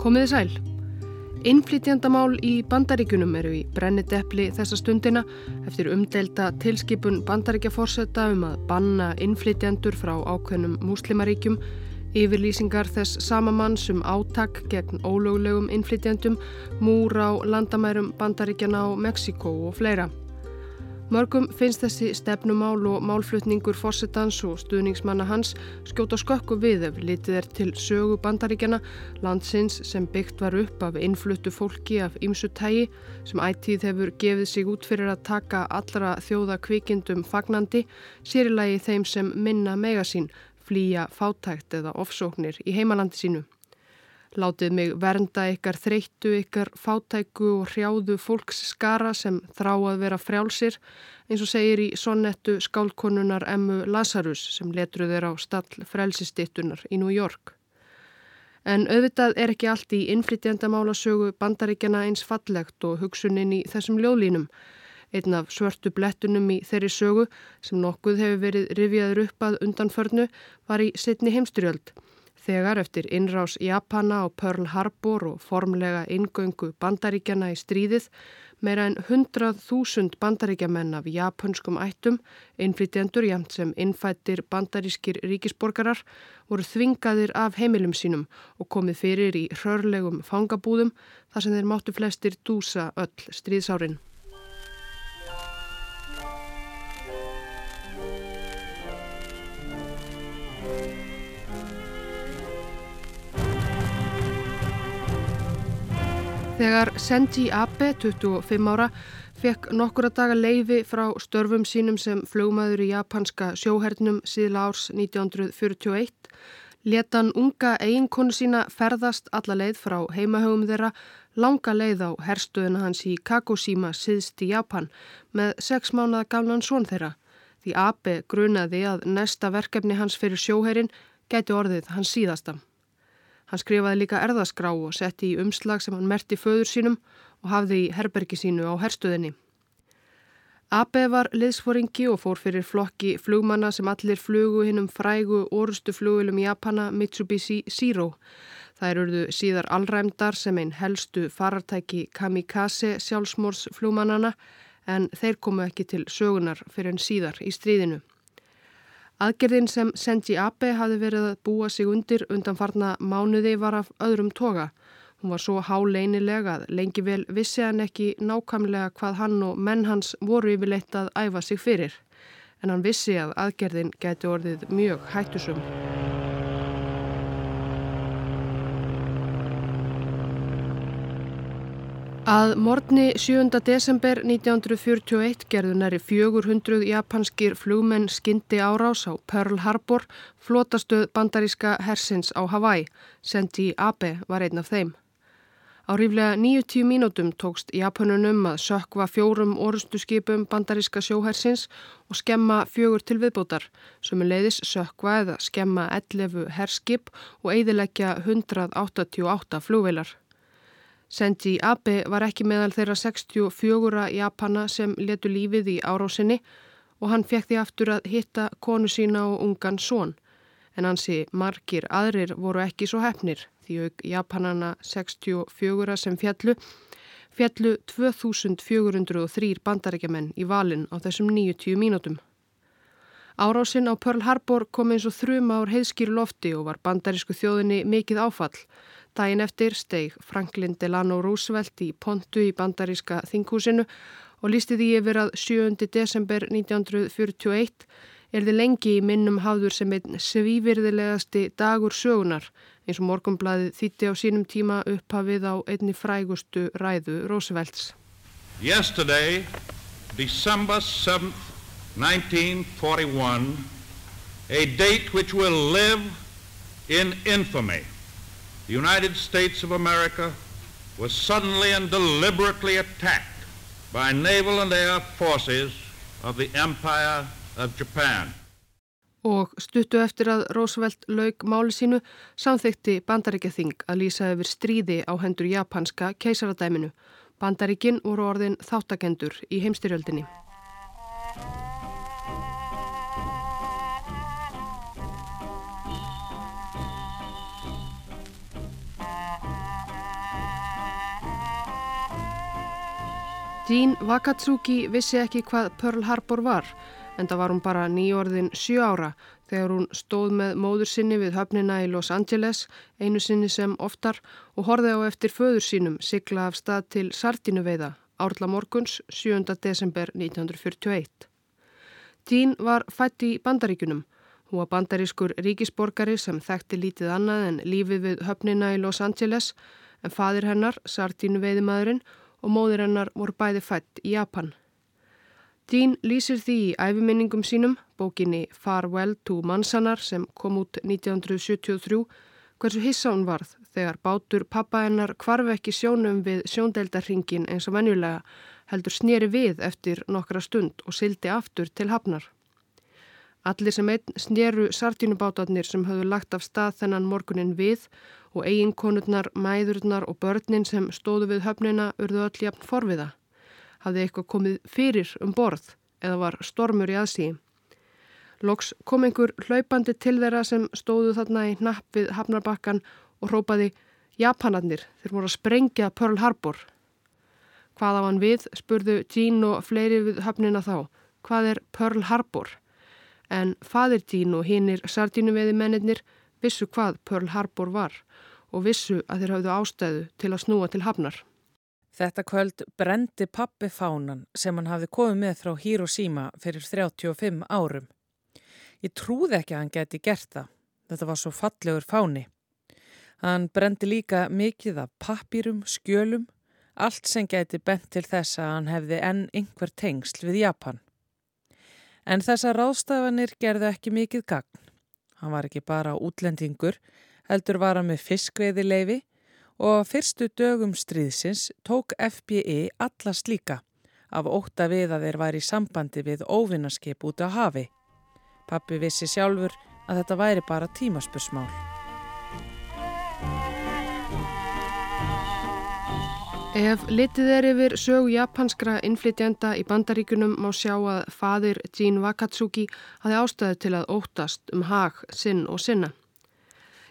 Komiði sæl. Innflytjandamál í bandaríkunum eru í brennidepli þessa stundina eftir umdelta tilskipun bandaríkjaforsetta um að banna innflytjandur frá ákveðnum múslimaríkjum yfirlýsingar þess sama mann sem átak gegn ólöglegum innflytjandum múr á landamærum bandaríkjana á Mexiko og fleira. Mörgum finnst þessi stefnumál og málflutningur fórsetans og stuðningsmanna hans skjóta skökku við ef litið er til sögu bandaríkjana, landsins sem byggt var upp af innfluttu fólki af ymsu tægi sem ættíð hefur gefið sig út fyrir að taka allra þjóða kvikindum fagnandi, sérilagi þeim sem minna megasín, flýja fátækt eða ofsóknir í heimalandi sínu. Látið mig vernda ykkar þreyttu, ykkar fátæku og hrjáðu fólks skara sem þrá að vera frjálsir, eins og segir í sonnettu skálkonunar Emmu Lazarus sem letruð er á stall frelsistittunar í New York. En auðvitað er ekki allt í innflytjandamálasögu bandaríkjana eins fallegt og hugsunin í þessum ljóðlínum. Einn af svörtu blettunum í þeirri sögu sem nokkuð hefur verið rifjaður upp að undanförnu var í setni heimstyrjöld. Þegar eftir innrás Japana á Pearl Harbor og formlega ingöngu bandaríkjana í stríðið, meira en 100.000 bandaríkjamenn af japanskum ættum, innflytjendur jæmt sem innfættir bandarískir ríkisborgarar, voru þvingaðir af heimilum sínum og komið fyrir í hrörlegum fangabúðum þar sem þeir máttu flestir dúsa öll stríðsárin. Þegar Senji Abe, 25 ára, fekk nokkura daga leifi frá störfum sínum sem flugmaður í japanska sjóhernum síðla árs 1941, letan unga eiginkonu sína ferðast alla leið frá heimahögum þeirra langa leið á herstuðina hans í Kagoshima síðst í Japan með sex mánada gamlan són þeirra. Því Abe grunaði að næsta verkefni hans fyrir sjóherin gæti orðið hans síðasta. Hann skrifaði líka erðaskrá og setti í umslag sem hann merti föður sínum og hafði í herbergi sínu á herstuðinni. Abe var liðsforingi og fór fyrir flokki flugmanna sem allir flugu hinnum frægu orustu flugilum Japana Mitsubishi Zero. Það eruðu síðar allræmdar sem einn helstu farartæki kamikaze sjálfsmórs flugmannana en þeir komu ekki til sögunar fyrir en síðar í stríðinu. Aðgerðin sem Senji Abe hafi verið að búa sig undir undanfarna mánuði var af öðrum toga. Hún var svo háleinilega að lengi vel vissi hann ekki nákvæmlega hvað hann og menn hans voru yfirleitt að æfa sig fyrir. En hann vissi að aðgerðin gæti orðið mjög hættusum. Að morgni 7. desember 1941 gerðu næri 400 japanskir flugmenn skyndi árás á Pearl Harbor, flotastöð bandaríska hersins á Hawaii. Sendi Abe var einn af þeim. Á ríflega 90 mínútum tókst Japanunum að sökva fjórum orustu skipum bandaríska sjóhersins og skemma fjögur til viðbótar, sem er leiðis sökva eða skemma 11 herskip og eidilegja 188 flugveilar. Senji Abe var ekki meðal þeirra 64 Japana sem letu lífið í árásinni og hann fekk því aftur að hitta konu sína og ungan són. En hansi margir aðrir voru ekki svo hefnir því auk Japanana 64 sem fjallu, fjallu 2403 bandarækjaman í valin á þessum 90 mínútum. Árásinn á Pearl Harbor kom eins og þrjum ár heiðskýru lofti og var bandarísku þjóðinni mikið áfall. Dæin eftir steig Franklin Delano Roosevelt í pontu í bandaríska þinghúsinu og lísti því yfir að 7. desember 1941 er þið lengi í minnum hafður sem einn svívirðilegasti dagur sögunar eins og morgumblaði þýtti á sínum tíma upphafið á einni frægustu ræðu Roosevelts. Yesterday, December 7th, 1941, a date which will live in infamy. The United States of America was suddenly and deliberately attacked by naval and air forces of the Empire of Japan. Og stuttu eftir að Roosevelt laug máli sínu samþykti bandaríkjathing að lýsa yfir stríði á hendur japanska keisaradæminu. Bandaríkin voru orðin þáttakendur í heimstyrjöldinni. Jean Wakatsuki vissi ekki hvað Pearl Harbor var en það var hún bara nýjórðin sjö ára þegar hún stóð með móður sinni við höfnina í Los Angeles, einu sinni sem oftar og horfið á eftir föður sínum sigla af stað til Sardinuveiða, árla morguns 7. desember 1941. Jean var fætt í bandaríkunum. Hún var bandarískur ríkisborgari sem þekkti lítið annað en lífið við höfnina í Los Angeles en fadir hennar, Sardinuveiðimaðurinn, og móðir hennar voru bæði fætt í Japan. Dean lýsir því í æfiminningum sínum, bókinni Farewell to Mansanar sem kom út 1973, hversu hissa hún varð þegar bátur pappa hennar kvarf ekki sjónum við sjóndeldarringin eins og venjulega heldur snýri við eftir nokkra stund og sildi aftur til hafnar. Allir sem einn snýru sartínubátarnir sem höfðu lagt af stað þennan morgunin við og eiginkonurnar, mæðurnar og börnin sem stóðu við höfnina urðu öll jafn forviða. Hafði eitthvað komið fyrir um borð eða var stormur í aðsíði. Loks kom einhver hlaupandi til þeirra sem stóðu þarna í napp við hafnarbakkan og rópaði Japanarnir, þeir voru að sprengja Pearl Harbor. Hvað á hann við, spurðu Jean og fleiri við höfnina þá. Hvað er Pearl Harbor? En fadir dín og hinnir sardínuveði mennir vissu hvað Pearl Harbor var og vissu að þeir hafðu ástæðu til að snúa til hafnar. Þetta kvöld brendi pappi fánan sem hann hafði komið með frá Hiroshima fyrir 35 árum. Ég trúði ekki að hann geti gert það. Þetta var svo fallegur fáni. Hann brendi líka mikið af pappirum, skjölum, allt sem geti bent til þess að hann hefði enn einhver tengsl við Japan. En þessar ráðstafanir gerðu ekki mikið gagn. Hann var ekki bara útlendingur, heldur var hann með fiskveiðileifi og fyrstu dögum stríðsins tók FBI alla slíka af óta við að þeir var í sambandi við óvinnarskip út á hafi. Pappi vissi sjálfur að þetta væri bara tímaspursmál. Ef litið er yfir sög japanskra innflytjenda í bandaríkunum má sjá að fadir Jean Wakatsuki hafi ástæðu til að óttast um hag, sinn og sinna.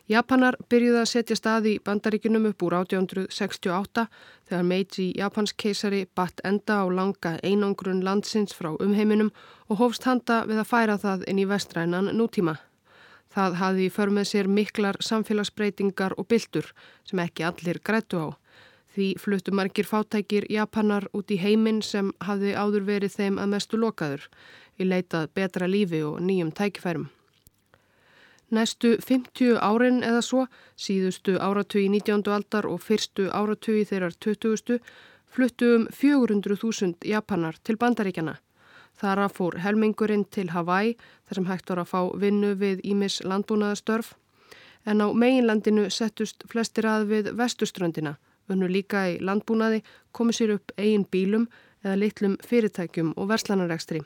Japanar byrjuði að setja staði í bandaríkunum upp úr 1868 þegar Meiji japanskeisari batt enda á langa einangrun landsins frá umheiminum og hófst handa við að færa það inn í vestrænan nútíma. Það hafi för með sér miklar samfélagsbreytingar og byldur sem ekki allir grættu á. Því fluttu margir fátækir Japanar út í heiminn sem hafði áður verið þeim að mestu lokaður í leitað betra lífi og nýjum tækifærum. Næstu 50 árin eða svo, síðustu áratugi 19. aldar og fyrstu áratugi þeirrar 20. fluttu um 400.000 Japanar til bandaríkjana. Þara fór helmingurinn til Hawaii þar sem hægt var að fá vinnu við Ímis landbúnaðastörf en á meginlandinu settust flestir að við vestuströndina unnu líka í landbúnaði, komu sér upp eigin bílum eða litlum fyrirtækjum og verslanarekstri.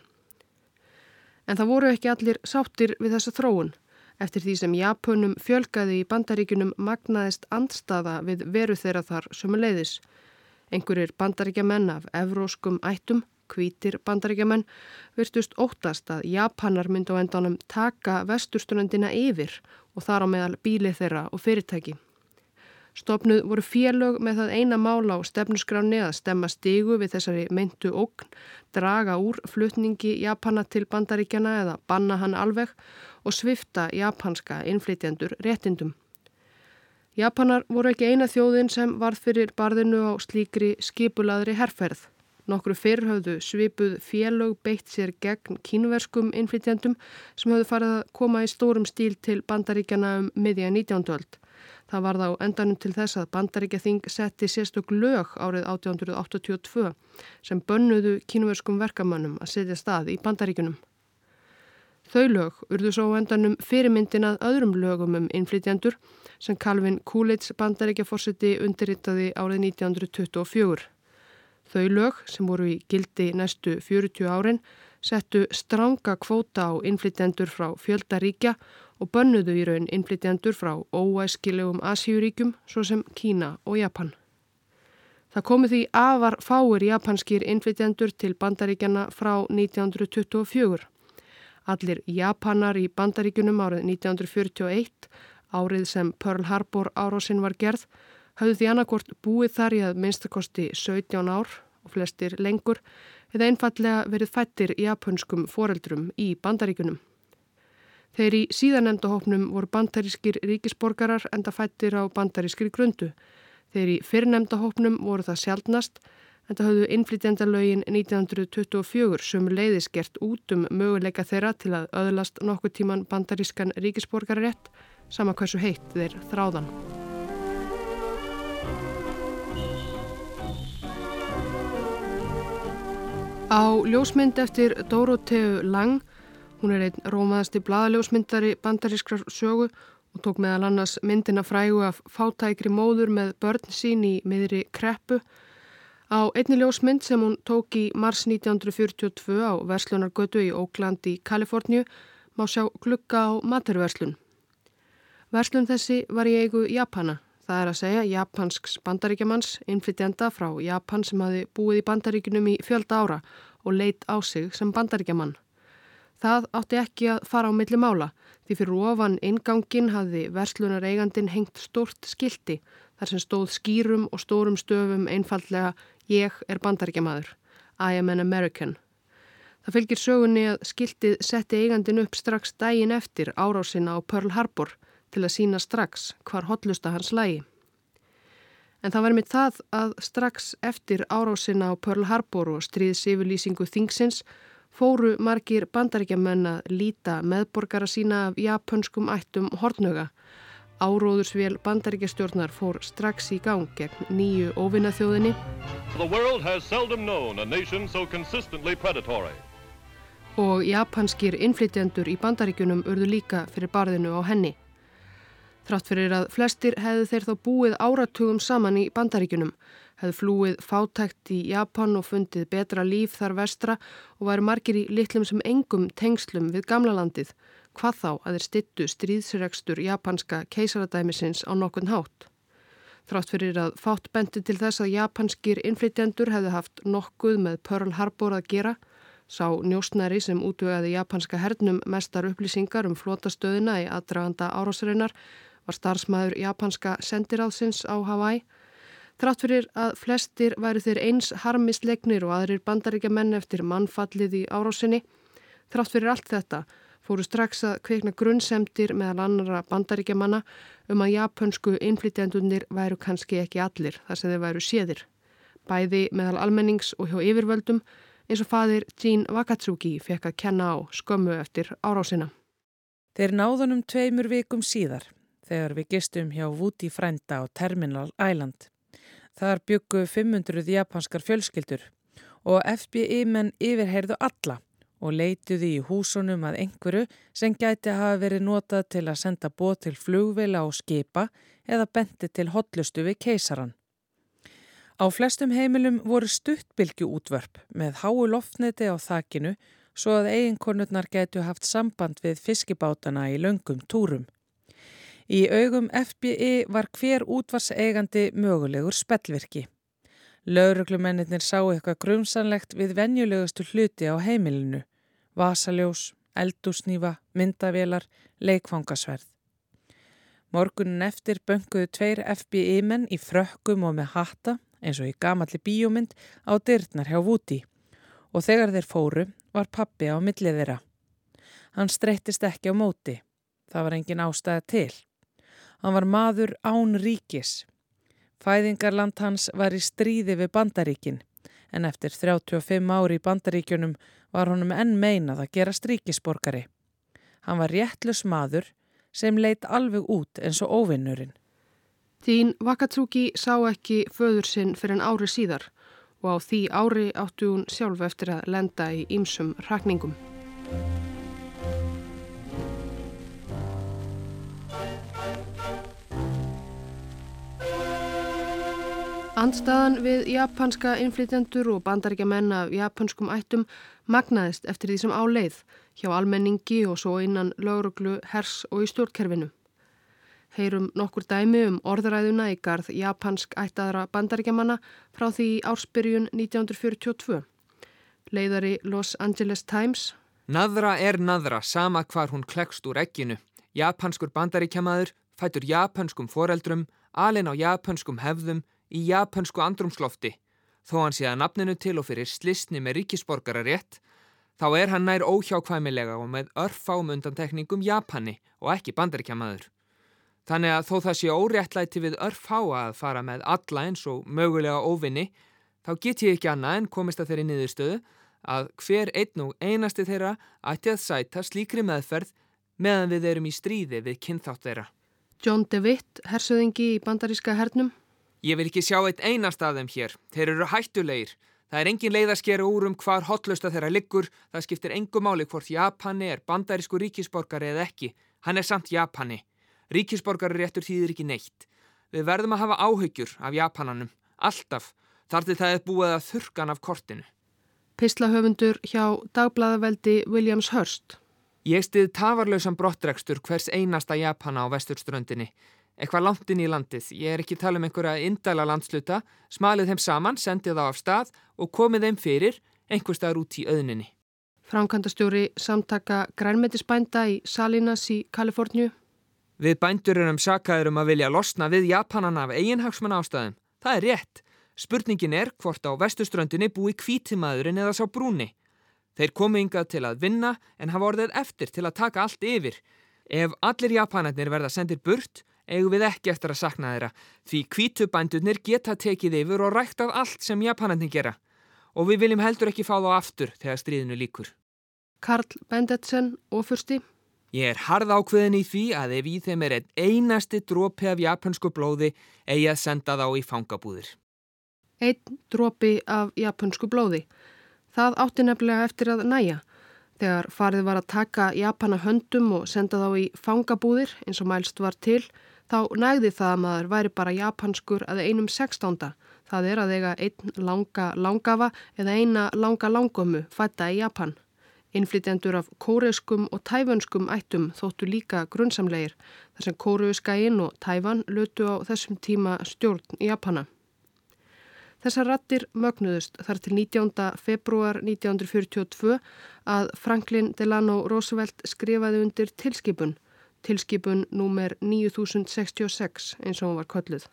En það voru ekki allir sáttir við þessa þróun. Eftir því sem Japunum fjölgaði í bandaríkunum magnaðist andstaða við veru þeirra þar sömuleiðis. Engurir bandaríkjamenn af evróskum ættum, kvítir bandaríkjamenn, virtust óttast að Japanar myndi á endanum taka vesturströndina yfir og þar á meðal bíli þeirra og fyrirtæki. Stopnuð voru félög með það eina mála á stefnusgráni að stemma stígu við þessari meintu ógn, draga úr flutningi Japana til bandaríkjana eða banna hann alveg og svifta japanska innflytjendur réttindum. Japanar voru ekki eina þjóðin sem varð fyrir barðinu á slíkri skipulaðri herrferð. Nokkru fyrrhauðu svipuð félög beitt sér gegn kínverskum innflytjendum sem höfðu farið að koma í stórum stíl til bandaríkjana um miðja 19. öld. Það var þá endanum til þess að Bandaríkja Þing setti sérstök lög árið 1882 sem bönnuðu kínuverskum verkamannum að setja stað í Bandaríkunum. Þau lög urðu svo endanum fyrirmyndin að öðrum lögum um innflytjandur sem Calvin Coolidge Bandaríkja fórseti undirrittaði árið 1924. Þau lög sem voru í gildi næstu 40 árin settu stranga kvóta á innflytjandur frá fjöldaríkja og bönnuðu í raun innflytjandur frá óæskilegum Asíuríkum svo sem Kína og Japan. Það komi því afar fáir japanskir innflytjandur til bandaríkjana frá 1924. Allir Japanar í bandaríkunum árið 1941, árið sem Pearl Harbor árásinn var gerð, hafðu því annarkort búið þar í að minnstakosti 17 ár, og flestir lengur eða einfallega verið fættir japanskum foreldrum í bandaríkunum. Þeir í síðanemndahópnum voru bandarískir ríkisborgarar enda fættir á bandarískir grundu. Þeir í fyrrnemndahópnum voru það sjálfnast enda höfðu innflytjandalögin 1924 sem leiðiskert út um möguleika þeirra til að öðlast nokkuð tíman bandarískan ríkisborgararétt sama hversu heitt þeir þráðan. Á ljósmynd eftir Dóróteu Lang Hún er einn rómaðasti bladaljósmyndari bandarískrar sögu og tók meðal annars myndina frægu af fátækri móður með börn sín í miðri kreppu. Á einni ljósmynd sem hún tók í mars 1942 á Verslunargötu í Ókland í Kaliforníu má sjá glukka á maturverslun. Verslun þessi var í eigu Japana. Það er að segja japansks bandaríkjamanns, innflytjanda frá Japan sem hafi búið í bandaríkunum í fjölda ára og leitt á sig sem bandaríkjaman. Það átti ekki að fara á milli mála því fyrir ofan ingangin hafði verslunar eigandin hengt stort skildi þar sem stóð skýrum og stórum stöfum einfallega ég er bandaríkjamaður, I am an American. Það fylgir sögunni að skildið setti eigandin upp strax dægin eftir árásina á Pearl Harbor til að sína strax hvar hotlusta hans lægi. En það var mitt það að strax eftir árásina á Pearl Harbor og stríðs yfirlýsingu þingsins fóru margir bandaríkjaman að líta meðborgara sína af japanskum ættum hortnöga. Áróðursvél bandaríkjastjórnar fór strax í gang gegn nýju óvinnaþjóðinni og japanskir innflytjandur í bandaríkunum urðu líka fyrir barðinu á henni. Þrátt fyrir að flestir hefðu þeir þá búið áratugum saman í bandaríkunum hefði flúið fátækt í Japan og fundið betra líf þar vestra og væri margir í litlum sem engum tengslum við gamla landið, hvað þá að þeir stittu stríðsregstur japanska keisaradæmisins á nokkun hátt. Þrátt fyrir að fátt bendi til þess að japanskir innflytjandur hefði haft nokkuð með Pearl Harbor að gera, sá njóstnæri sem útvögaði japanska hernum mestar upplýsingar um flotastöðina í aðdraganda árásreinar var starfsmæður japanska sendiráðsins á Hawaii Þrátt fyrir að flestir væri þeir eins harmislegnir og aðrir bandaríkja menn eftir mannfallið í árásinni. Þrátt fyrir allt þetta fóru strax að kveikna grunnsemdir meðal annara bandaríkja manna um að japansku innflytjandunir væru kannski ekki allir þar sem þeir væru séðir. Bæði meðal almennings og hjá yfirvöldum eins og fadir Jean Wakatsuki fekk að kenna á skömmu eftir árásina. Þeir náðunum tveimur vikum síðar þegar við gistum hjá Vúti frænda á Terminal Island. Þar byggu 500 japanskar fjölskyldur og FBI menn yfirheyrðu alla og leituði í húsunum að einhverju sem gæti hafa verið notað til að senda bóð til flugvila og skipa eða benti til hotlustu við keisaran. Á flestum heimilum voru stuttbylgu útvörp með háu loftneti á þakinu svo að eiginkonurnar gætu haft samband við fiskibátana í löngum túrum. Í augum FBI var hver útvarseigandi mögulegur spellvirki. Lauruglumennir sá eitthvað grumsanlegt við venjulegustu hluti á heimilinu. Vasaljós, eldúsnýfa, myndavélar, leikfangasverð. Morgunin eftir bönguðu tveir FBI-menn í frökkum og með hatta, eins og í gamalli bíómynd, á dyrtnar hjá Vúti. Og þegar þeir fóru var pappi á millið þeirra. Hann streyttist ekki á móti. Það var engin ástæða til. Hann var maður án ríkis. Fæðingarland hans var í stríði við bandaríkin en eftir 35 ári í bandaríkjunum var honum enn meinað að gera stríkisborgari. Hann var réttlus maður sem leitt alveg út eins og óvinnurinn. Þín Wakatsuki sá ekki föður sinn fyrir en ári síðar og á því ári áttu hún sjálf eftir að lenda í ýmsum rakningum. Andstaðan við japanska innflytjendur og bandaríkja menn af japanskum ættum magnaðist eftir því sem á leið hjá almenningi og svo innan lauruglu, hers og í stjórnkerfinu. Heyrum nokkur dæmi um orðræðuna í garð japansk ættaðra bandaríkjamanna frá því ársbyrjun 1942. Leiðari Los Angeles Times Naðra er naðra sama hvar hún klekst úr ekkinu. Japanskur bandaríkjamaður fætur japanskum foreldrum, alin á japanskum hefðum í japansku andrumslofti. Þó hann sé að nafninu til og fyrir slisni með ríkisborgararétt, þá er hann nær óhjákvæmilega og með örfám undantekningum Japani og ekki bandaríkjamaður. Þannig að þó það sé óréttlæti við örfáa að fara með alla eins og mögulega óvinni, þá get ég ekki annað en komist að þeirri niðurstöðu að hver einn og einasti þeirra ætti að sæta slíkri meðferð meðan við erum í stríði við kynþátt þeirra. John DeWitt, hersöðingi í bandaríska hernum. Ég vil ekki sjá eitt einast af þeim hér. Þeir eru hættulegir. Það er engin leið að skera úr um hvar hotlösta þeirra liggur. Það skiptir engum máli hvort Japani er bandarísku ríkisborgari eða ekki. Hann er samt Japani. Ríkisborgari réttur þýðir ekki neitt. Við verðum að hafa áhyggjur af Japananum. Alltaf. Þar til það er búið að þurkan af kortinu. Pislahöfundur hjá dagblæðaveldi Williams Hurst. Ég stið tafarlausan brottrekstur hvers einasta Japana á vesturströndinni. Eitthvað langt inn í landið. Ég er ekki tala um einhverja indæla landsluta. Smalið þeim saman, sendið þá af stað og komið þeim fyrir einhver staðar út í auðninni. Framkvæmdastjóri samtaka grænmetisbænda í Salinas í Kaliforníu. Við bændur erum sakaður um að vilja losna við Japanana af eiginhagsmann ástæðum. Það er rétt. Spurningin er hvort á vestuströndinni búi kvítimaðurinn eða sá brúni. Þeir komu yngað til að vinna en hafa orðið eftir til að taka allt yfir. Ef allir japanarnir verða sendir burt, eigum við ekki eftir að sakna þeirra því kvítubændurnir geta tekið yfir og rækt af allt sem japanarnir gera. Og við viljum heldur ekki fá þá aftur þegar stríðinu líkur. Karl Bendetsen, ofursti. Ég er harð ákveðin í því að ef í þeim er einn einasti drópi af japansku blóði eigi að senda þá í fangabúðir. Einn drópi af japansku blóði. Það átti nefnilega eftir að næja. Þegar farið var að taka Japana höndum og senda þá í fangabúðir eins og mælst var til, þá nægði það að maður væri bara japanskur að einum sextánda. Það er að eiga einn langa langafa eða eina langa langömmu fætta í Japan. Innflytjandur af kóreuskum og tæfanskum ættum þóttu líka grunnsamlegir þar sem kóreuskæin og tæfan lötu á þessum tíma stjórn í Japana. Þessar rattir mögnuðust þar til 19. februar 1942 að Franklin Delano Roosevelt skrifaði undir tilskipun, tilskipun númer 9066 eins og hún var kölluð.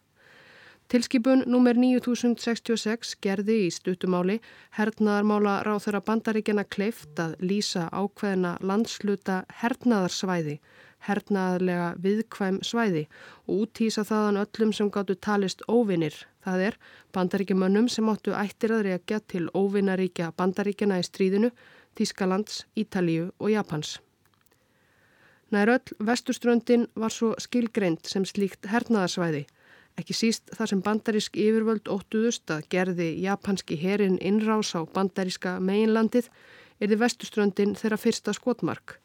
Tilskipun númer 9066 gerði í stuttumáli hernaðarmála ráð þeirra bandaríkjana kleift að lýsa ákveðina landsluta hernaðarsvæði hernaðarlega viðkvæm svæði og útýsa þaðan öllum sem gáttu talist óvinnir. Það er bandaríkjumönnum sem áttu ættir að reykja til óvinnaríkja bandaríkjana í stríðinu, Þískalands, Ítalíu og Japans. Nær öll vesturströndin var svo skilgreint sem slíkt hernaðarsvæði. Ekki síst þar sem bandarísk yfirvöld óttuðust að gerði japanski herin innrás á bandaríska meginlandið er þið vesturströndin þeirra fyrsta skotmark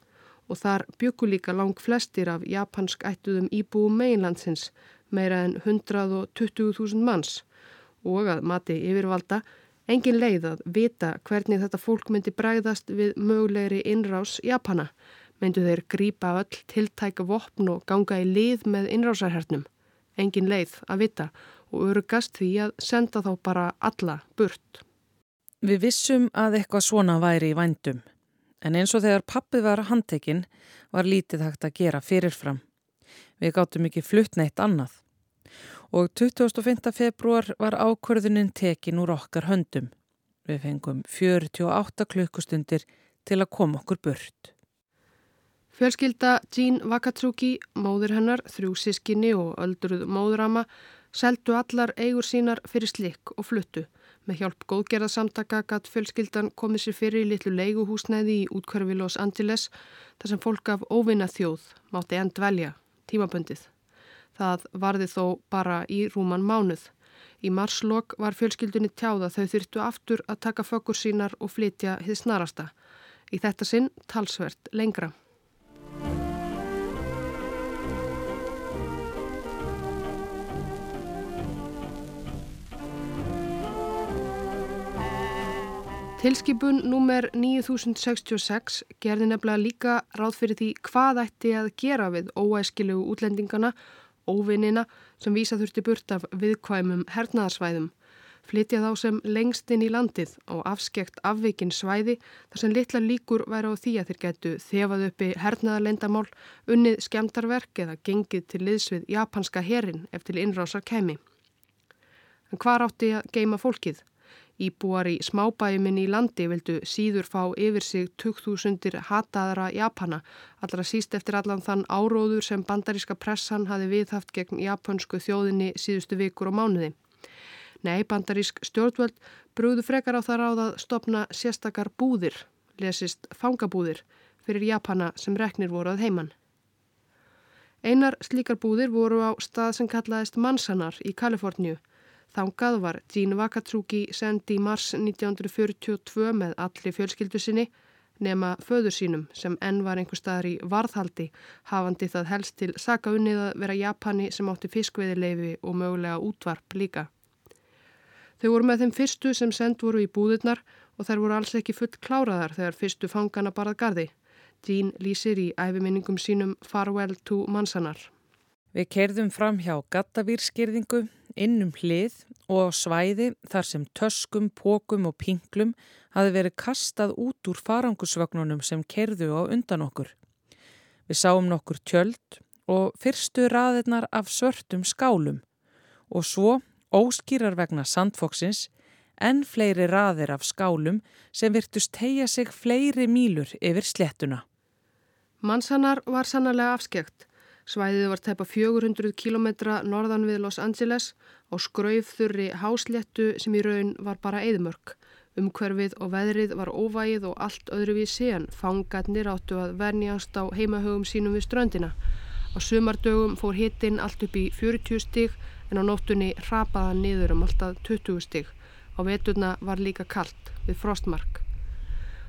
og þar byggu líka lang flestir af japansk ættuðum íbúum meginlandsins, meira en 120.000 manns og að mati yfirvalda engin leið að vita hvernig þetta fólk myndi bræðast við mögulegri innrás Japana. Myndu þeir grípa öll tiltæka vopn og ganga í lið með innrásarhernum. Engin leið að vita og örugast því að senda þá bara alla burt. Við vissum að eitthvað svona væri í vændum en eins og þegar pappið var handtekinn var lítið hægt að gera fyrirfram. Við gáttum ekki flutt neitt annað. Og 25. februar var ákvörðunin tekin úr okkar höndum. Við fengum 48 klukkustundir til að koma okkur burt. Fjölskylda Jean Wakatsuki, móður hennar, þrjú sískinni og öldruð móðurama seldu allar eigur sínar fyrir slikk og fluttu. Með hjálp góðgerðarsamtaka gatt fjölskyldan komið sér fyrir í litlu leiguhúsnæði í útkvarfi Los Angeles þar sem fólk af óvinna þjóð mátti enn dvelja, tímaböndið. Það varði þó bara í rúman mánuð. Í marslokk var fjölskyldunni tjáða þau þyrtu aftur að taka fökkur sínar og flytja hið snarasta. Í þetta sinn talsvert lengra. Tilskipun númer 9066 gerði nefnilega líka ráð fyrir því hvað ætti að gera við óæskilegu útlendingana, óvinnina sem vísa þurfti burt af viðkvæmum hernaðarsvæðum. Flytja þá sem lengst inn í landið og afskekt afveikin svæði þar sem litla líkur væri á því að þeir getu þefað uppi hernaðarlendamál, unnið skemdarverk eða gengið til liðsvið japanska herin eftir innrásar kemi. En hvað átti að geima fólkið? Íbúar í smábæjuminni í landi vildu síður fá yfir sig 2000 hataðara Japana, allra síst eftir allan þann áróður sem bandaríska pressan hafi viðhaft gegn japansku þjóðinni síðustu vikur og mánuði. Nei, bandarísk stjórnvöld brúðu frekar á það ráð að stopna sérstakar búðir, lesist fangabúðir, fyrir Japana sem reknir voru að heiman. Einar slíkar búðir voru á stað sem kallaðist Mansanar í Kaliforníu. Þángað var Jean Wakatsuki sendi í mars 1942 með allir fjölskyldu sinni nema föður sínum sem enn var einhver staðar í varðhaldi hafandi það helst til saka unnið að vera Japani sem átti fiskveiðileifi og mögulega útvarp líka. Þau voru með þeim fyrstu sem send voru í búðurnar og þær voru alls ekki full kláraðar þegar fyrstu fangana barað gardi. Jean lýsir í æfiminningum sínum Farewell to Mansanar. Við kerðum fram hjá gattavýrskirðingu innum hlið og svæði þar sem töskum, pókum og pinglum hafi verið kastað út úr farangusvögnunum sem kerðu á undan okkur. Við sáum nokkur tjöld og fyrstu raðirnar af svörtum skálum og svo óskýrar vegna sandfóksins en fleiri raðir af skálum sem virtust heia sig fleiri mílur yfir slettuna. Mansanar var sannarlega afskekt. Svæðið var tæpa 400 km norðan við Los Angeles og skraufþurri hásléttu sem í raun var bara eðmörk. Umhverfið og veðrið var óvægið og allt öðruvísi en fangatnir áttu að vernjast á heimahögum sínum við ströndina. Á sumardögum fór hittinn allt upp í 40 stig en á nóttunni rapaða niður um alltaf 20 stig. Á veturna var líka kallt við frostmark.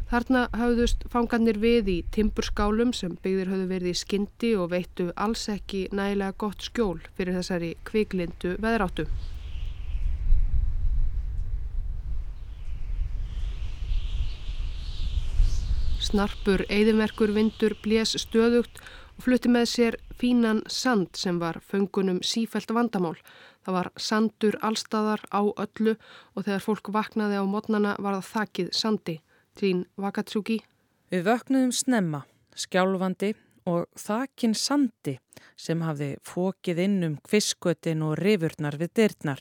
Þarna hafðust fangarnir við í timburskálum sem byggðir höfðu verið í skyndi og veittu alls ekki nægilega gott skjól fyrir þessari kviklindu veðráttu. Snarpur eigðimerkur vindur blés stöðugt og flutti með sér fínan sand sem var föngunum sífælt vandamál. Það var sandur allstaðar á öllu og þegar fólk vaknaði á mótnana var það þakkið sandi. Trín Wakatsuki. Við vöknuðum snemma, skjálfandi og þakin sandi sem hafði fókið inn um kviskötin og rifurnar við dyrtnar.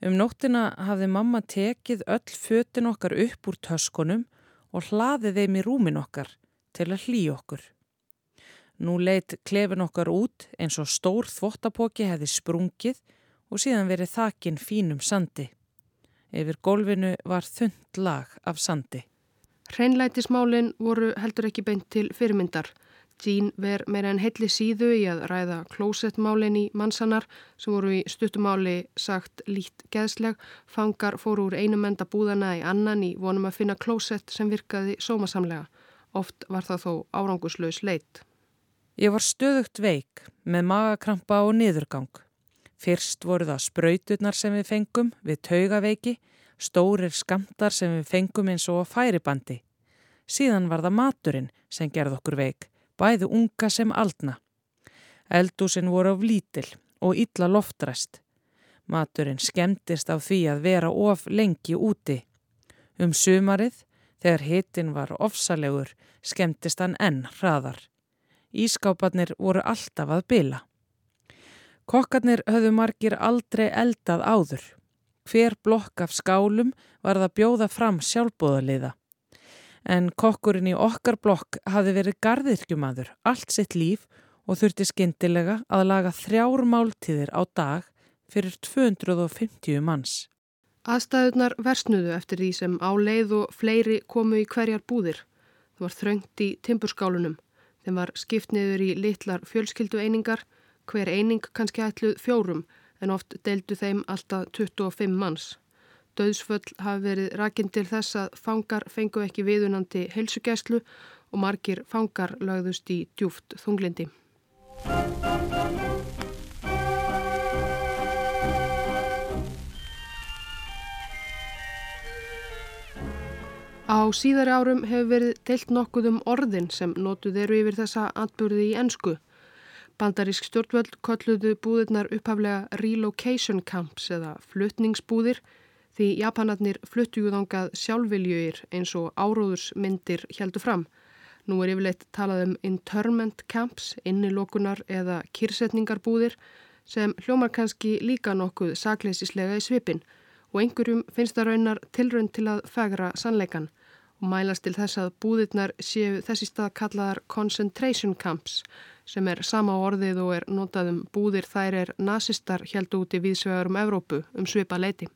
Um nóttina hafði mamma tekið öll fötin okkar upp úr töskunum og hlaðið þeim í rúmin okkar til að hlý okkur. Nú leitt klefin okkar út eins og stór þvottapóki hefði sprungið og síðan verið þakin fínum sandi. Yfir gólfinu var þund lag af sandi. Hreinlætismálinn voru heldur ekki beint til fyrirmyndar. Jean ver meira en heilli síðu í að ræða klósettmálinn í mannsanar sem voru í stuttumáli sagt lít geðsleg. Fangar fóru úr einum enda búðana í annan í vonum að finna klósett sem virkaði sómasamlega. Oft var það þó áranguslaus leitt. Ég var stöðugt veik með magakrampa og niðurgang. Fyrst voru það spröyturnar sem við fengum við taugaveiki, stórir skamtar sem við fengum eins og færibandi. Síðan var það maturinn sem gerð okkur veik, bæðu unga sem aldna. Eldúsin voru af lítil og illa loftræst. Maturinn skemmtist af því að vera of lengi úti. Um sumarið, þegar hitin var ofsalegur, skemmtist hann enn hraðar. Ískápanir voru alltaf að bila. Kokkarnir höfðu margir aldrei eldað áður. Hver blokk af skálum var það bjóða fram sjálfbóðaliða. En kokkurinn í okkar blokk hafi verið gardirkjumadur allt sitt líf og þurfti skindilega að laga þrjár máltíðir á dag fyrir 250 manns. Aðstæðunar versnuðu eftir því sem á leið og fleiri komu í hverjar búðir. Það var þröngt í timburskálunum. Þeim var skipt niður í litlar fjölskyldu einingar hver eining kannski ætluð fjórum en oft deildu þeim alltaf 25 manns. Döðsföll hafi verið rakinn til þess að fangar fengu ekki viðunandi heilsugæslu og margir fangar lögðust í djúft þunglindi. Á síðari árum hefur verið deilt nokkuð um orðin sem notuð eru yfir þessa atbyrði í ennsku. Bandarísk stjórnvöld kolluðu búðirnar upphaflega relocation camps eða flutningsbúðir því Japanarnir fluttuðangað sjálfviljur eins og áróðursmyndir heldur fram. Nú er yfirleitt talað um internment camps, innilokunar eða kyrsetningarbúðir sem hljómar kannski líka nokkuð sakleisislega í svipin og einhverjum finnst það raunar tilraun til að fegra sannleikan og mælast til þess að búðirnar séu þessi stað kallaðar concentration camps sem er sama orðið og er notaðum búðir þær er nazistar held út í viðsvegar um Evrópu um svipa leiti.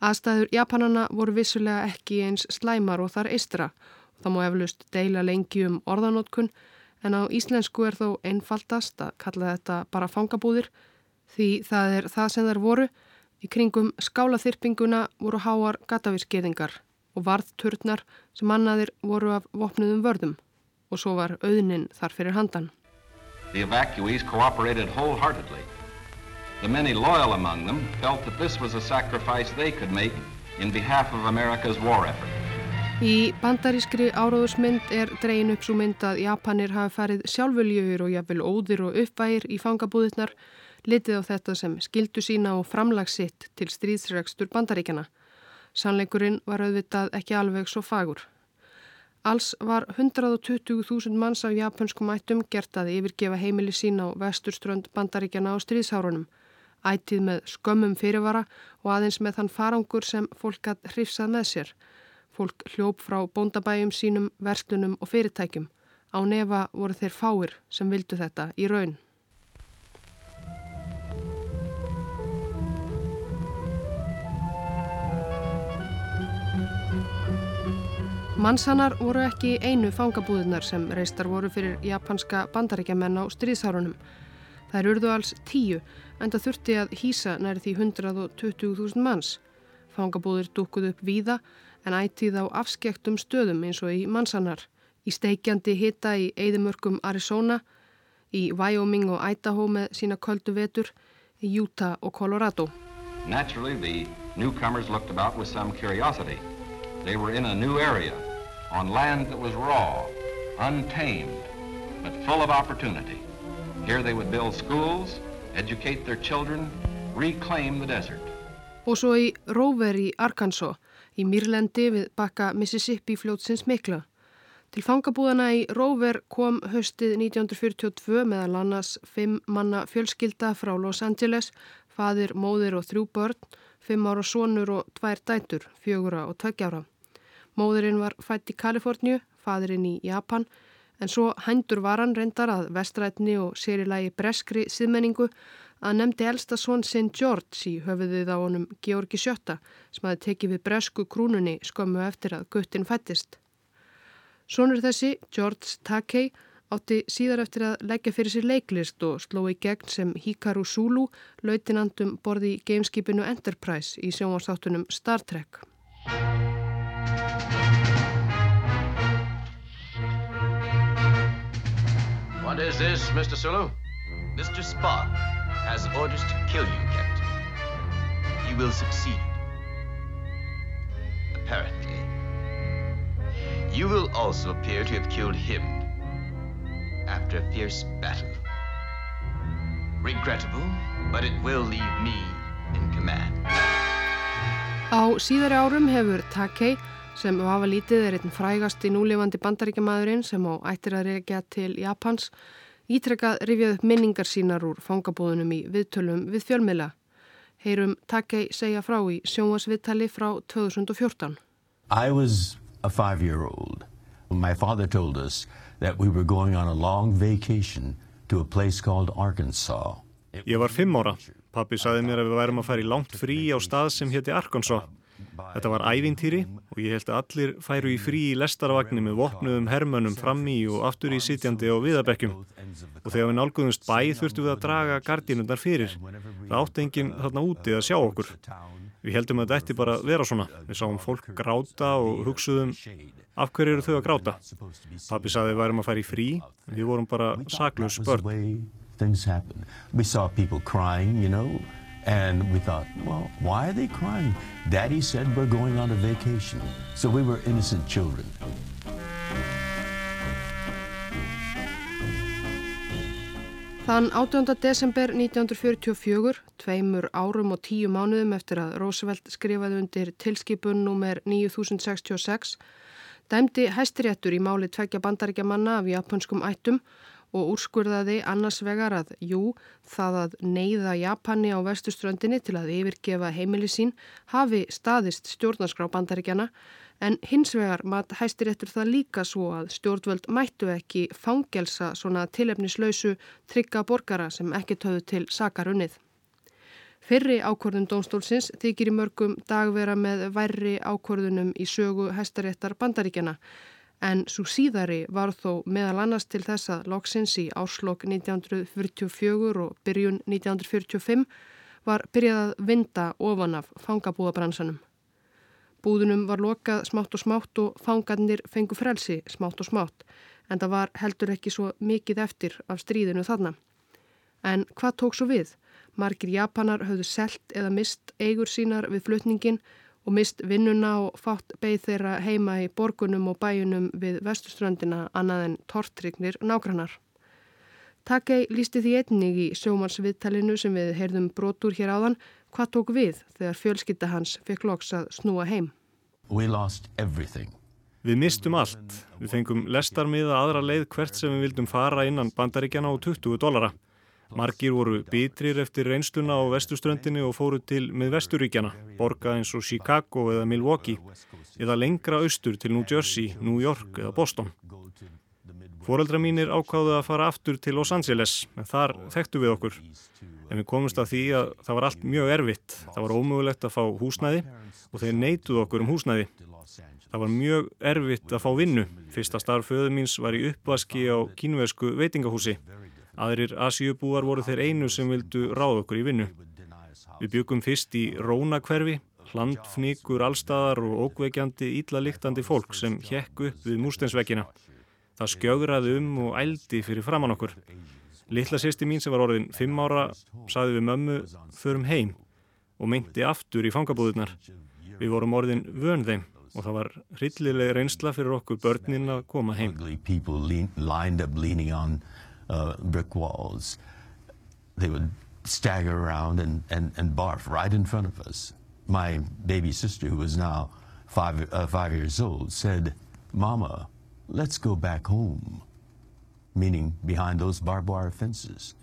Aðstæður Japanana voru vissulega ekki eins slæmar og þar eistra og það má eflust deila lengi um orðanótkun en á íslensku er þó einfaldast að kalla þetta bara fangabúðir því það er það sem þær voru. Í kringum skálaþyrpinguna voru háar gatavísgeðingar og varðturnar sem mannaðir voru af vopnuðum vörðum og svo var auðnin þar fyrir handan. The evacuees cooperated wholeheartedly. The many loyal among them felt that this was a sacrifice they could make in behalf of America's war effort. Í bandarískri áráðusmynd er dregin upp svo mynd að Japanir hafi farið sjálfurljöfur og jafnvel óðir og uppvægir í fangabúðirnar litið á þetta sem skildu sína og framlagsitt til stríðsregstur bandaríkjana. Sannleikurinn var auðvitað ekki alveg svo fagur. Alls var 120.000 manns af japanskum ættum gert að yfirgefa heimili sín á vesturströnd bandaríkjana á stríðshárunum. Ætið með skömmum fyrirvara og aðeins með þann farangur sem fólk hatt hrifsað með sér. Fólk hljóp frá bóndabæjum sínum, verslunum og fyrirtækjum. Á nefa voru þeir fáir sem vildu þetta í raun. Mannsannar voru ekki einu fangabúðunar sem reistar voru fyrir japanska bandaríkjamenn á stríðsárunum. Það urðu alls tíu en það þurfti að hýsa næri því 120.000 manns. Fangabúður dúkuð upp víða en ætið á afskektum stöðum eins og í mannsannar. Í steikjandi hitta í Eidimörkum Arizona, í Wyoming og Idaho með sína köldu vetur, í Utah og Colorado. Naturally the newcomers looked about with some curiosity. They were in a new area on land that was raw, untamed, but full of opportunity. Here they would build schools, educate their children, reclaim the desert. Og svo í Rover í Arkansas, í Mýrlendi við bakka Mississippi fljótsins mikla. Til fangabúðana í Rover kom höstið 1942 meðal annars fimm manna fjölskylda frá Los Angeles, fadir, móðir og þrjú börn, fimm ára sonur og tvær dætur, fjögura og tveggjára. Móðurinn var fætt í Kaliforníu, fadurinn í Japan, en svo hændur var hann reyndar að vestrætni og sérilagi breskri siðmenningu að nefndi elsta svon St. George í höfuðið á honum Georgi Sjötta sem hafi tekið við bresku krúnunni skömmu eftir að guttin fættist. Svonur þessi, George Takei, átti síðar eftir að leggja fyrir sér leiklist og sló í gegn sem Hikaru Sulu, lautinandum borði í gameskipinu Enterprise í sjónvarsáttunum Star Trek. What is this, Mr. Sulu? Mr. Spock has orders to kill you, Captain. He will succeed. Apparently. You will also appear to have killed him after a fierce battle. Regrettable, but it will leave me in command. Á síðari árum hefur Takei sem vafa lítið er einn frægast í núlefandi bandaríkjamaðurinn sem á ættir að reykja til Japans, ítrekkað rifjað upp minningar sínar úr fangabúðunum í viðtölum við fjölmiðla. Heyrum Takei segja frá í sjónvasviðtali frá 2014. I was a five year old. My father told us that we were going on a long vacation to a place called Arkansas. Ég var fimm ára. Pappi saði mér að við værum að fara í langt frí á stað sem hétti Arkansas. Þetta var ævintýri og ég held að allir færu í frí í lestarvagnir með vopnuðum hermönum fram í og aftur í sitjandi á viðabekkjum. Og þegar við nálguðumst bæ þurftum við að draga gardínundar fyrir. Það átti enginn þarna úti að sjá okkur. Við heldum að þetta ætti bara vera svona. Við sáum fólk gráta og hugsuðum af hverju eru þau að gráta. Pappi saði við værum að færa í frí, við vorum bara saklaus börn. And we thought, well, why are they crying? Daddy said we're going on a vacation. So we were innocent children. Þann 18. desember 1944, tveimur árum og tíu mánuðum eftir að Roosevelt skrifaði undir tilskipun nr. 9066, dæmdi hæstiréttur í máli tveggja bandaríkjamanna af japanskum ættum og úrskurðaði annars vegar að jú, það að neyða Japani á vestuströndinni til að yfirgefa heimili sín hafi staðist stjórnarskrá bandaríkjana en hins vegar mat hæstir eftir það líka svo að stjórnvöld mættu ekki fangelsa svona tilefnislausu trygga borgara sem ekki töðu til sakarunnið. Fyrri ákvörðun dómstólsins þykir í mörgum dagvera með værri ákvörðunum í sögu hæstaréttar bandaríkjana en svo síðari var þó meðal annars til þess að loksins í áslokk 1944 og byrjun 1945 var byrjað að vinda ofan af fangabúðabransanum. Búðunum var lokað smátt og smátt og fangarnir fengu frelsi smátt og smátt en það var heldur ekki svo mikið eftir af stríðinu þarna. En hvað tók svo við? Margir japanar höfðu selt eða mist eigur sínar við flutningin og mist vinnuna og fátt beigð þeirra heima í borgunum og bæjunum við vestuströndina annað en tortrignir nágrannar. Takei lísti því einnig í sjómansviðtalinu sem við heyrðum brotur hér áðan hvað tók við þegar fjölskytta hans fekk loks að snúa heim. Við mistum allt. Við fengum lestarmiða aðra leið hvert sem við vildum fara innan bandaríkjana á 20 dólara. Margir voru bitrir eftir reynsluna á vestuströndinni og fóru til með vesturíkjana, borga eins og Chicago eða Milwaukee, eða lengra austur til New Jersey, New York eða Boston. Fóreldra mínir ákváðu að fara aftur til Los Angeles, en þar þekktu við okkur. En við komumst að því að það var allt mjög erfitt. Það var ómögulegt að fá húsnæði og þeir neituð okkur um húsnæði. Það var mjög erfitt að fá vinnu. Fyrsta starf föðu míns var í uppvaski á kínversku veitingahúsi. Aðrir Asíubúar voru þeir einu sem vildu ráða okkur í vinnu. Við byggum fyrst í Rónakverfi, hlandfníkur, allstæðar og ókveikjandi íllaliktandi fólk sem hjekk upp við mústensvekkina. Það skjögraði um og ældi fyrir framann okkur. Littla sýsti mín sem var orðin fimm ára saði við mömmu förum heim og meinti aftur í fangabúðunar. Við vorum orðin vön þeim og það var hryllileg reynsla fyrir okkur börnin að koma heim. Uh, brick walls. They would stagger around and, and, and barf right in front of us. My baby sister, who was now five, uh, five years old, said, Mama, let's go back home, meaning behind those barbed wire fences.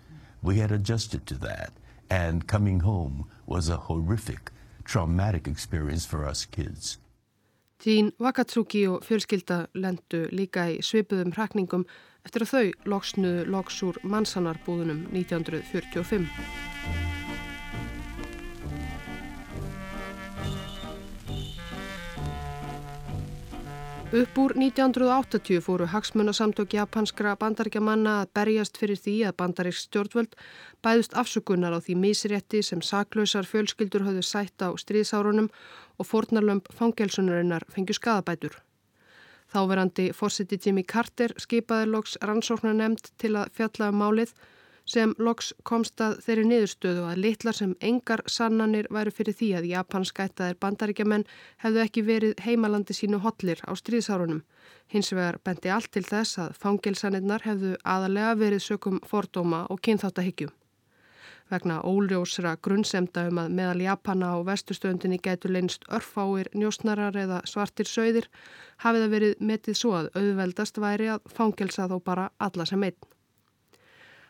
We had adjusted to that, and coming home was a horrific, traumatic experience for us kids. Tín Wakatsuki og fjölskylda lendu líka í svipuðum eftir að þau loksnuðu loks úr mannsanarbúðunum 1945. Upp úr 1980 fóru hagsmunasamtök japanskra bandaríkjamanna að berjast fyrir því að bandaríks stjórnvöld bæðust afsökunar á því misrétti sem saklausar fjölskyldur höfðu sætt á stríðsárunum og fornarlömp fangelsunarinnar fengju skadabætur. Þáverandi fórsiti Jimmy Carter skipaði loks rannsóknar nefnd til að fjalla um málið sem loks komst að þeirri niðurstöðu að litlar sem engar sannanir væru fyrir því að japanskættaðir bandaríkjaman hefðu ekki verið heimalandi sínu hotlir á stríðsárunum. Hins vegar bendi allt til þess að fangilsanirnar hefðu aðalega verið sökum fordóma og kynþáttahyggjum vegna óljósra grunnsemda um að meðal Japana og vestustöndinni gætu leinst örfáir njósnarar eða svartir sögðir hafið að verið metið svo að auðveldast væri að fangelsa þó bara alla sem einn.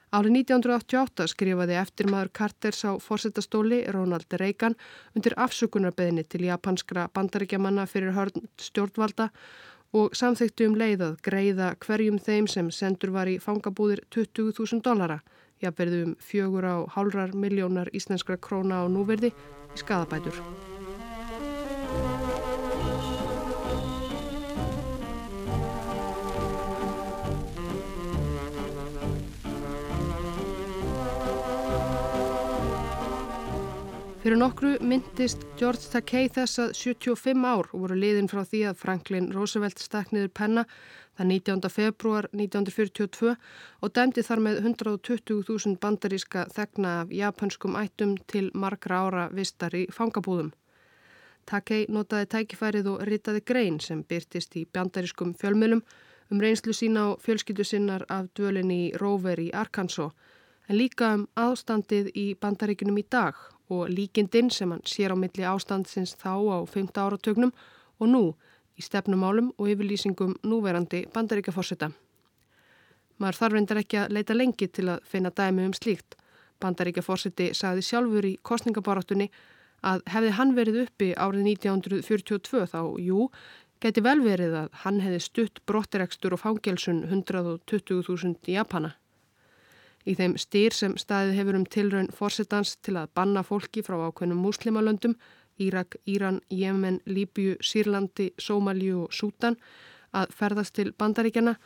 Árið 1988 skrifaði eftirmaður Carters á fórsetastóli Ronald Reagan undir afsökunarbeðinni til japanskra bandaríkjamanna fyrir hörn stjórnvalda og samþyktu um leið að greiða hverjum þeim sem sendur var í fangabúðir 20.000 dollara jafnverðu um fjögur á hálrar miljónar íslenskra króna á núverði í skadabætur. Fyrir nokkru myndist George Takei þess að 75 ár voru liðin frá því að Franklin Roosevelt stakniður penna það 19. februar 1942 og dæmdi þar með 120.000 bandaríska þegna af japanskum ættum til margra ára vistar í fangabúðum. Takei notaði tækifærið og ritaði grein sem byrtist í bandarískum fjölmjölum um reynslu sína og fjölskyldu sinnar af dvölinni í Rover í Arkansas en líka um ástandið í bandaríkunum í dag og líkindinn sem hann sér á milli ástandsins þá á 5. áratögnum og nú í stefnumálum og yfirlýsingum núverandi bandaríkjaforsetta. Maður þarf reyndar ekki að leita lengi til að finna dæmi um slíkt. Bandaríkja fórseti sagði sjálfur í kostningabaráttunni að hefði hann verið uppi árið 1942 þá, jú, geti vel verið að hann hefði stutt brottirekstur og fangelsun 120.000 Japana. Í þeim styr sem staðið hefur um tilraun fórsetans til að banna fólki frá ákveðnum muslimalöndum, Írak, Íran, Jemen, Líbju, Sýrlandi, Sómalíu og Sútan, að ferðast til bandaríkjana,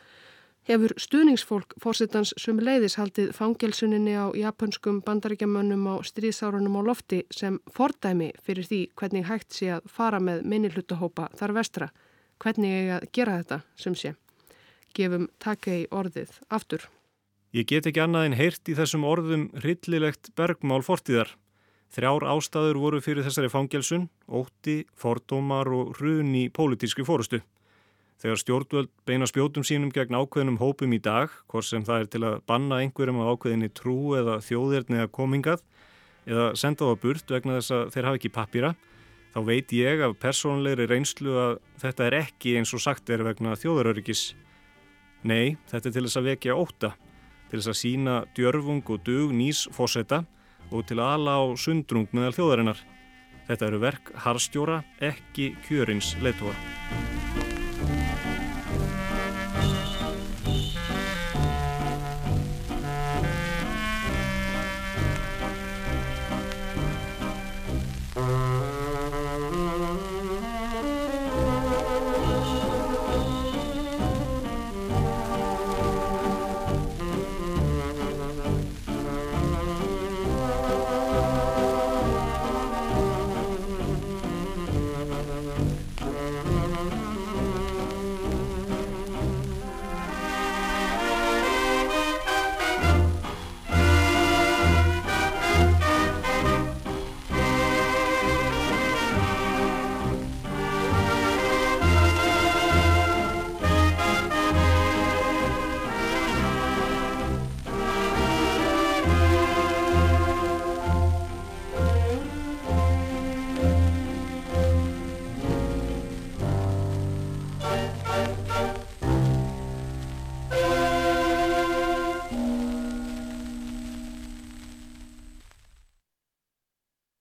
hefur stuðningsfólk fórsetans sem leiðis haldið fangelsuninni á japanskum bandaríkjamönnum á stríðsárunum á lofti sem fordæmi fyrir því hvernig hægt sé að fara með minnihlutahópa þar vestra, hvernig eiga að gera þetta sem sé. Gefum takka í orðið aftur. Ég get ekki annað en heyrt í þessum orðum hryllilegt bergmál fortíðar. Þrjár ástæður voru fyrir þessari fangelsun, ótti, fordómar og hrun í pólitísku fórustu. Þegar stjórnvöld beina spjótum sínum gegn ákveðnum hópum í dag, hvort sem það er til að banna einhverjum á ákveðinni trú eða þjóðirni eða komingað, eða senda það burt vegna þess að þeir hafa ekki pappýra, þá veit ég af persónleiri reynslu að þetta er ekki eins og sagt er vegna þjóðaröryggis. Nei, þetta er til þess að vekja óta, til þess að sína djörfung og dug nýs fósetta og til að ala á sundrung meðal þjóðarinnar. Þetta eru verk harstjóra, ekki kjörins leittóa.